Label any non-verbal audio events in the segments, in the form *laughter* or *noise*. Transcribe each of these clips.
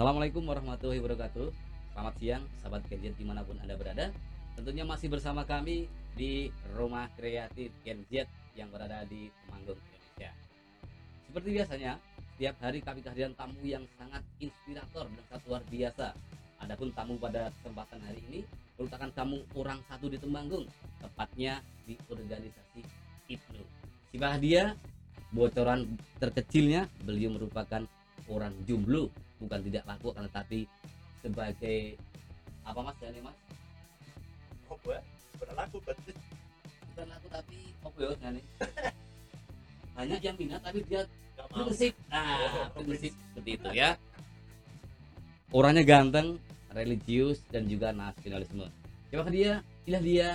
Assalamualaikum warahmatullahi wabarakatuh. Selamat siang sahabat gadget di mana pun anda berada. Tentunya masih bersama kami di Rumah Kreatif Z yang berada di Temanggung, Indonesia. Seperti biasanya setiap hari kami kehadiran tamu yang sangat inspirator dan sangat luar biasa. Adapun tamu pada kesempatan hari ini merupakan tamu orang satu di Temanggung Tepatnya di organisasi IPNU. Siapa dia? Bocoran terkecilnya beliau merupakan orang jomblo bukan tidak laku akan tetapi sebagai apa mas nih mas? Apa ya pernah laku berarti bukan laku tapi apa ya nih banyak yang minat tapi dia prinsip. Nah prinsip seperti itu ya. Orangnya ganteng religius dan juga nasionalisme. Siapa dia? Inilah dia.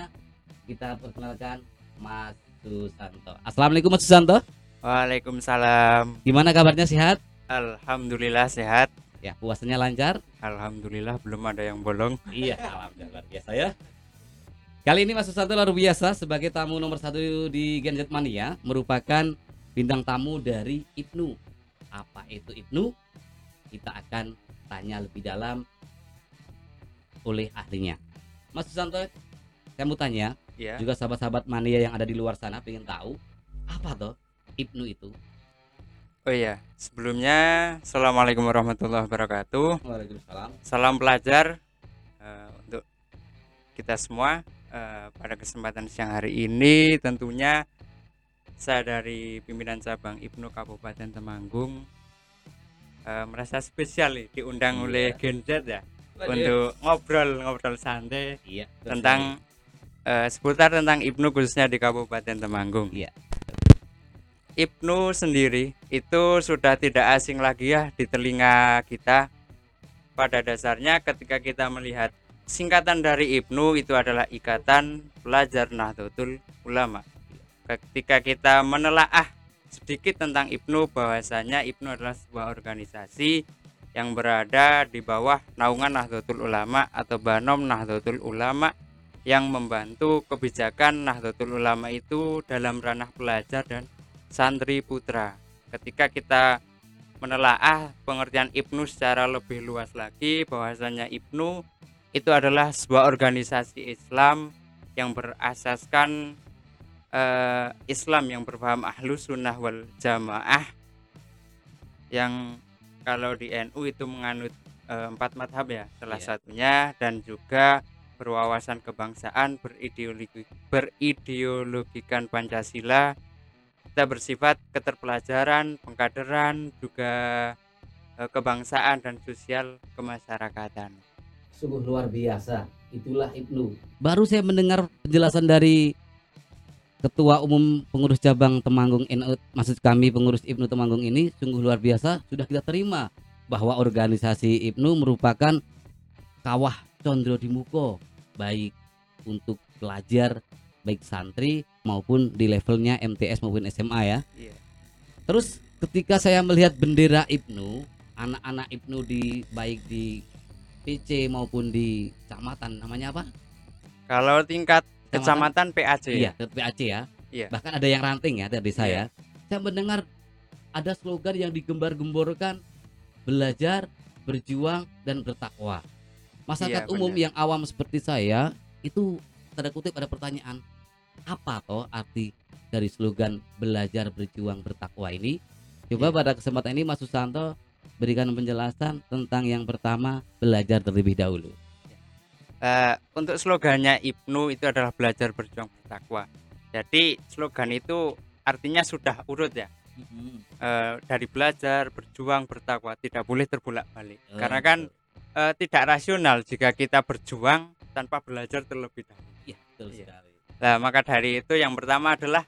Kita perkenalkan Mas Susanto. Assalamualaikum Mas Susanto. Waalaikumsalam. gimana kabarnya? Sehat Alhamdulillah sehat. ya puasanya lancar Alhamdulillah belum ada yang bolong. Iya, alhamdulillah luar biasa ya. Kali ini Mas Susanto luar biasa sebagai tamu nomor satu di Gen Z Mania merupakan bintang tamu dari Ibnu. Apa itu Ibnu? Kita akan tanya lebih dalam oleh ahlinya. Mas Susanto, saya mau tanya Ya. juga sahabat-sahabat mania yang ada di luar sana pengen tahu apa toh Ibnu itu? Oh iya, sebelumnya Assalamualaikum warahmatullahi wabarakatuh. Waalaikumsalam. Salam pelajar eh, untuk kita semua Eh, pada kesempatan siang hari ini tentunya saya dari pimpinan cabang Ibnu Kabupaten Temanggung eh, merasa spesial nih diundang Iya. oleh Gen Z ya untuk ngobrol-ngobrol santai iya, tentang eh, seputar tentang Ibnu khususnya di Kabupaten Temanggung. Iya. Ibnu sendiri itu sudah tidak asing lagi ya di telinga kita. Pada dasarnya ketika kita melihat singkatan dari Ibnu itu adalah Ikatan Pelajar Nahdlatul Ulama. Ketika kita menelaah sedikit tentang Ibnu bahwasanya Ibnu adalah sebuah organisasi yang berada di bawah naungan Nahdlatul Ulama atau Banom Nahdlatul Ulama yang membantu kebijakan Nahdlatul Ulama itu dalam ranah pelajar dan santri putra. Ketika kita menelaah pengertian Ibnu secara lebih luas lagi bahwasanya Ibnu itu adalah sebuah organisasi Islam yang berasaskan eh, Islam yang berpaham ahlu sunnah wal jamaah yang kalau di NU itu menganut eh, empat madhab ya salah Iya. satunya dan juga berwawasan kebangsaan berideologi berideologikan Pancasila kita bersifat keterpelajaran pengkaderan juga eh, kebangsaan dan sosial kemasyarakatan sungguh luar biasa. Itulah Ibnu. Baru saya mendengar penjelasan dari Ketua Umum Pengurus Cabang Temanggung NU, maksud kami pengurus Ibnu Temanggung ini sungguh luar biasa. Sudah kita terima bahwa organisasi Ibnu merupakan kawah condro di muko, baik untuk pelajar, baik santri maupun di levelnya MTS maupun SMA ya. Iya. Terus ketika saya melihat bendera Ibnu, anak-anak Ibnu di baik di PC maupun di kecamatan namanya apa? kalau tingkat kecamatan PAC Iya, ya? ke PAC ya. Iya. Bahkan ada yang ranting ya dari saya. Iya. Saya mendengar ada slogan yang digembar-gemborkan belajar, berjuang dan bertakwa. Masyarakat Iya, umum benar. yang awam seperti saya itu tanda kutip ada pertanyaan apa toh arti dari slogan belajar, berjuang, bertakwa ini? Coba Iya. pada kesempatan ini Mas Susanto berikan penjelasan tentang yang pertama belajar terlebih dahulu. Eh, untuk slogannya Ibnu itu adalah belajar berjuang bertakwa jadi slogan itu artinya sudah urut ya Eh, dari belajar berjuang bertakwa tidak boleh terbolak balik Oh, karena kan eh, tidak rasional jika kita berjuang tanpa belajar terlebih dahulu Iya, betul Iya. sekali. Nah, maka dari itu yang pertama adalah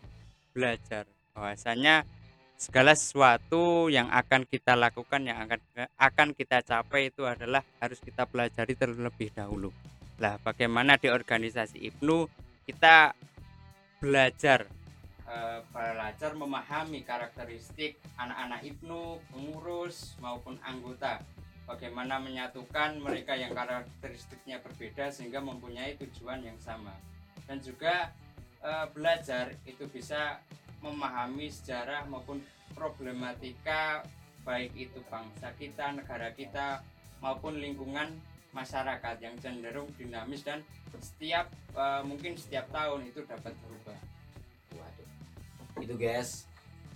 belajar. Bahwasanya segala sesuatu yang akan kita lakukan yang akan akan kita capai itu adalah harus kita pelajari terlebih dahulu. Lah, bagaimana di organisasi Ibnu kita belajar eh, belajar memahami karakteristik anak-anak Ibnu, pengurus maupun anggota. Bagaimana menyatukan mereka yang karakteristiknya berbeda sehingga mempunyai tujuan yang sama dan juga eh, belajar itu bisa memahami sejarah maupun problematika baik itu bangsa kita, negara kita maupun lingkungan masyarakat yang cenderung dinamis dan setiap eh, mungkin setiap tahun itu dapat berubah. Waduh. Itu guys,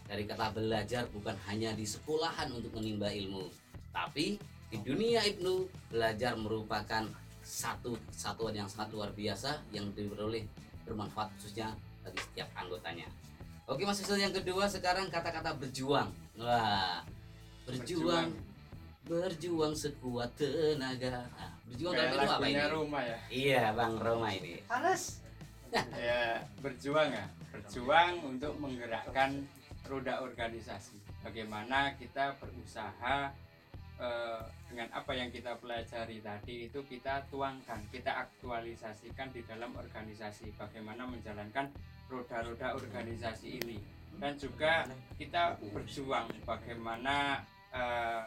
dari kata belajar bukan hanya di sekolahan untuk menimba ilmu, tapi di dunia Ibnu belajar merupakan satu kesatuan yang sangat luar biasa yang diperoleh bermanfaat khususnya bagi setiap anggotanya. Oke Mas Yusuf yang kedua sekarang kata-kata berjuang. Wah, berjuang berjuang sekuat tenaga. Nah, berjuang dalam Kayak itu apa ini? rumah ya. Iya, Bang Roma ini. Panas. *laughs* ya berjuang ya berjuang untuk menggerakkan roda organisasi bagaimana kita berusaha eh, dengan apa yang kita pelajari tadi itu kita tuangkan kita aktualisasikan di dalam organisasi bagaimana menjalankan roda-roda organisasi ini dan juga kita berjuang bagaimana eh,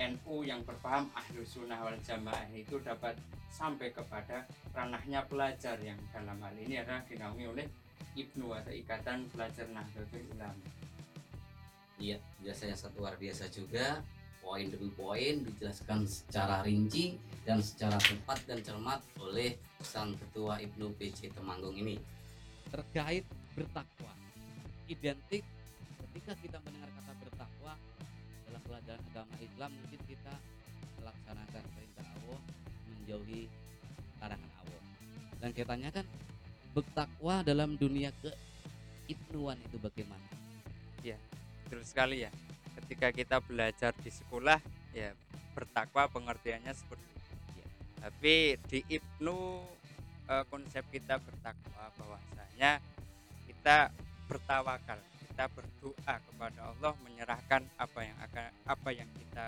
NU yang berpaham ahlus sunnah wal jamaah itu dapat sampai kepada ranahnya pelajar yang dalam hal ini adalah dinaungi oleh IPNU atau Ikatan Pelajar Nahdlatul Ulama. Iya, biasanya satu luar biasa juga. Poin demi poin dijelaskan secara rinci dan secara tepat dan cermat oleh sang ketua Ibnu PC Temanggung ini. Terkait bertakwa, identik ketika kita mendengar kata bertakwa dalam pelajaran agama Islam mungkin kita melaksanakan perintah Allah menjauhi larangan Allah. Dan kita tanyakan bertakwa dalam dunia keibnuan itu bagaimana? Betul sekali ya. Ketika kita belajar di sekolah ya bertakwa pengertiannya seperti itu. Ya. Tapi di IPNU eh, konsep kita bertakwa bahwasanya kita bertawakal, kita berdoa kepada Allah menyerahkan apa yang akan apa yang kita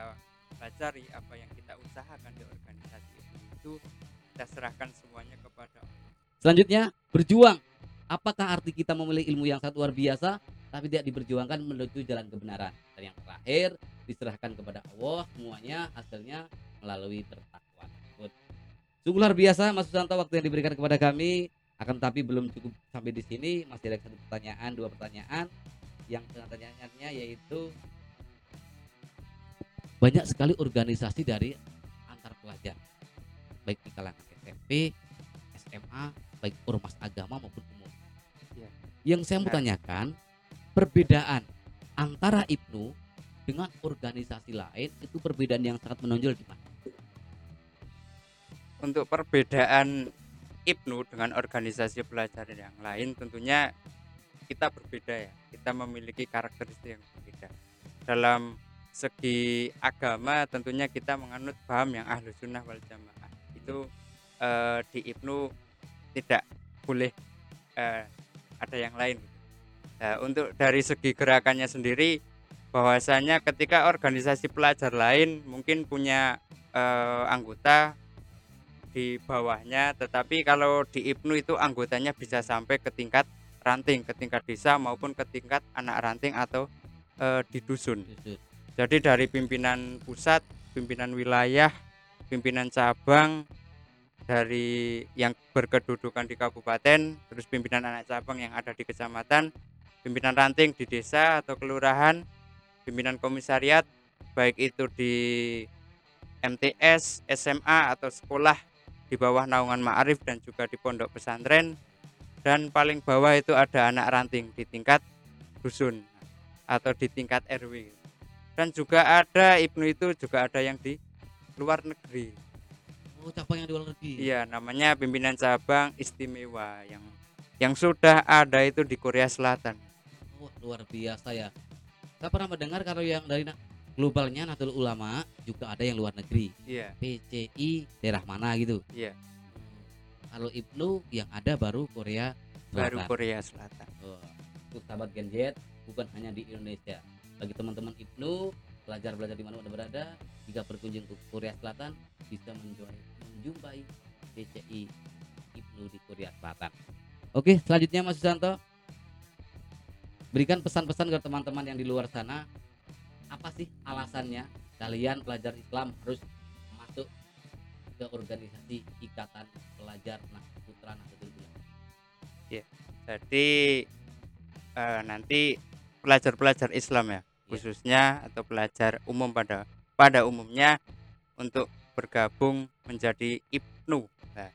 pelajari, apa yang kita usahakan di organisasi itu kita serahkan semuanya kepada Allah. Selanjutnya, berjuang. Apakah arti kita memilih ilmu yang sangat luar biasa tapi tidak diperjuangkan menuju jalan kebenaran? Dan yang terakhir, diserahkan kepada Allah semuanya hasilnya melalui bertakwa. Sungguh luar biasa Mas Susanto waktu yang diberikan kepada kami akan tapi belum cukup sampai di sini masih ada satu pertanyaan dua pertanyaan yang pertanyaannya yaitu banyak sekali organisasi dari antar pelajar baik di kalangan SMP, SMA, baik ormas agama maupun umum. Ya. Yang saya mau Benar. tanyakan perbedaan antara Ibnu dengan organisasi lain itu perbedaan yang sangat menonjol di mana? untuk perbedaan IPNU dengan organisasi pelajar yang lain tentunya kita berbeda ya. Kita memiliki karakteristik yang berbeda. Dalam segi agama tentunya kita menganut paham yang ahlu sunnah wal jamaah. Itu eh, di IPNU tidak boleh eh, ada yang lain Nah, untuk dari segi gerakannya sendiri bahwasanya ketika organisasi pelajar lain mungkin punya eh, anggota di bawahnya tetapi kalau di IPNU itu anggotanya bisa sampai ke tingkat ranting ke tingkat desa maupun ke tingkat anak ranting atau eh, di dusun. Jadi dari pimpinan pusat pimpinan wilayah pimpinan cabang dari yang berkedudukan di kabupaten terus pimpinan anak cabang yang ada di kecamatan pimpinan ranting di desa atau kelurahan pimpinan komisariat baik itu di MTS, SMA atau sekolah di bawah naungan Ma'arif dan juga di pondok pesantren. Dan paling bawah itu ada anak ranting di tingkat dusun atau di tingkat RW dan juga ada Ibnu itu juga ada yang di luar negeri. Oh, cabang yang di luar negeri. iya namanya pimpinan cabang istimewa yang yang sudah ada itu di Korea Selatan Oh, luar biasa ya. Saya pernah mendengar kalau yang dari globalnya Nahdlatul Ulama juga ada yang luar negeri. iya PCI daerah mana gitu. iya Kalau Ibnu yang ada baru Korea baru Selatan. Korea Selatan Oh, untuk sahabat Gen Z bukan hanya di Indonesia. Bagi teman-teman Ibnu, pelajar-pelajar di mana Anda berada, jika berkunjung ke Korea Selatan bisa menjumpai, menjumpai PCI Ibnu di Korea Selatan. Oke, selanjutnya Mas Susanto. Berikan pesan-pesan ke teman-teman yang di luar sana. Apa sih alasannya kalian pelajar Islam harus masuk ke organisasi Ikatan Pelajar Putra Nahdlatul Ulama? jadi eh, nanti pelajar-pelajar Islam ya khususnya atau pelajar umum pada pada umumnya untuk bergabung menjadi IPNU. Nah,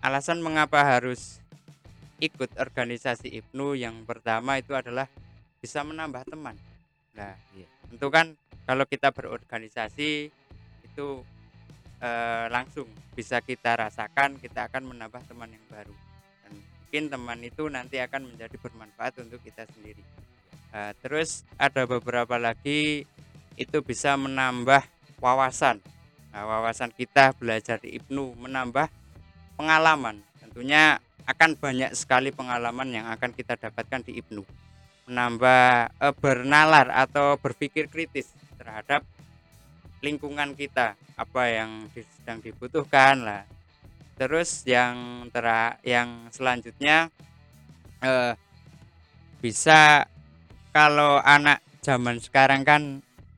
alasan mengapa harus ikut organisasi IPNU yang pertama itu adalah bisa menambah teman. Nah, Iya. tentu kan kalau kita berorganisasi itu eh, langsung bisa kita rasakan kita akan menambah teman yang baru dan mungkin teman itu nanti akan menjadi bermanfaat untuk kita sendiri. Eh, terus ada beberapa lagi itu bisa menambah wawasan. Nah, wawasan kita belajar di IPNU menambah pengalaman. Tentunya akan banyak sekali pengalaman yang akan kita dapatkan di IPNU. Menambah eh, bernalar atau berpikir kritis terhadap lingkungan kita, apa yang sedang dibutuhkan lah. Terus yang tera yang selanjutnya eh, bisa kalau anak zaman sekarang kan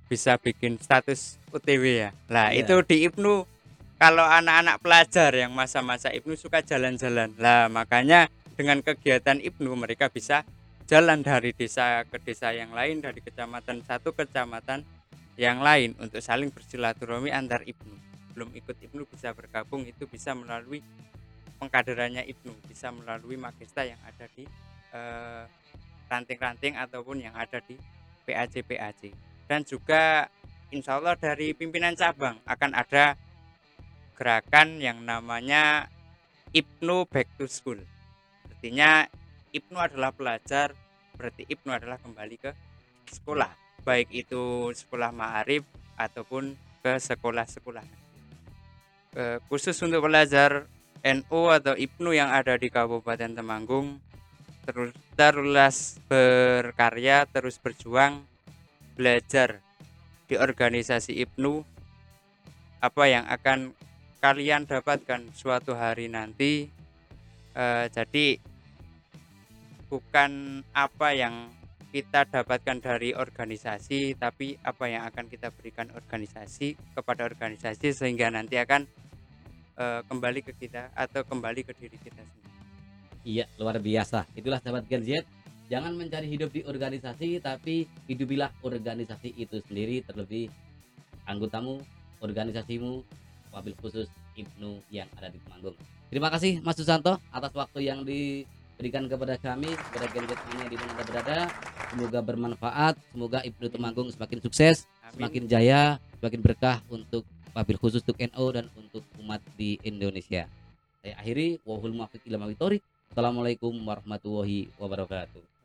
bisa bikin status UTW ya. Lah Iya. itu di IPNU kalau anak-anak pelajar yang masa-masa IPNU suka jalan-jalan. Lah makanya dengan kegiatan IPNU mereka bisa jalan dari desa ke desa yang lain, dari kecamatan satu ke kecamatan yang lain untuk saling bersilaturahmi antar IPNU. Belum ikut IPNU bisa bergabung itu bisa melalui pengkaderannya IPNU, bisa melalui magista yang ada di eh, ranting-ranting ataupun yang ada di PAC PAC dan juga insya Allah dari pimpinan cabang akan ada gerakan yang namanya IPNU Back to School artinya IPNU adalah pelajar berarti IPNU adalah kembali ke sekolah. Baik itu sekolah ma'arif ataupun ke sekolah-sekolah. Eh, khusus untuk pelajar NU atau IPNU yang ada di Kabupaten Temanggung terus terus berkarya terus berjuang belajar di organisasi IPNU apa yang akan kalian dapatkan suatu hari nanti Eh, jadi bukan apa yang kita dapatkan dari organisasi tapi apa yang akan kita berikan organisasi kepada organisasi sehingga nanti akan eh, kembali ke kita atau kembali ke diri kita sendiri Iya, luar biasa. Itulah sahabat Gen Z. Jangan mencari hidup di organisasi, tapi hidupilah organisasi itu sendiri. Terlebih anggotamu, organisasimu, wabil khusus Ibnu yang ada di Temanggung. Terima kasih Mas Susanto atas waktu yang diberikan kepada kami, kepada Gen Z mania di mana berada. Semoga bermanfaat, semoga Ibnu Temanggung semakin sukses, Amin. semakin jaya, semakin berkah untuk wabil khusus untuk NU dan untuk umat di Indonesia. Saya akhiri wahul muwaffiq ila Assalamualaikum warahmatullahi wabarakatuh.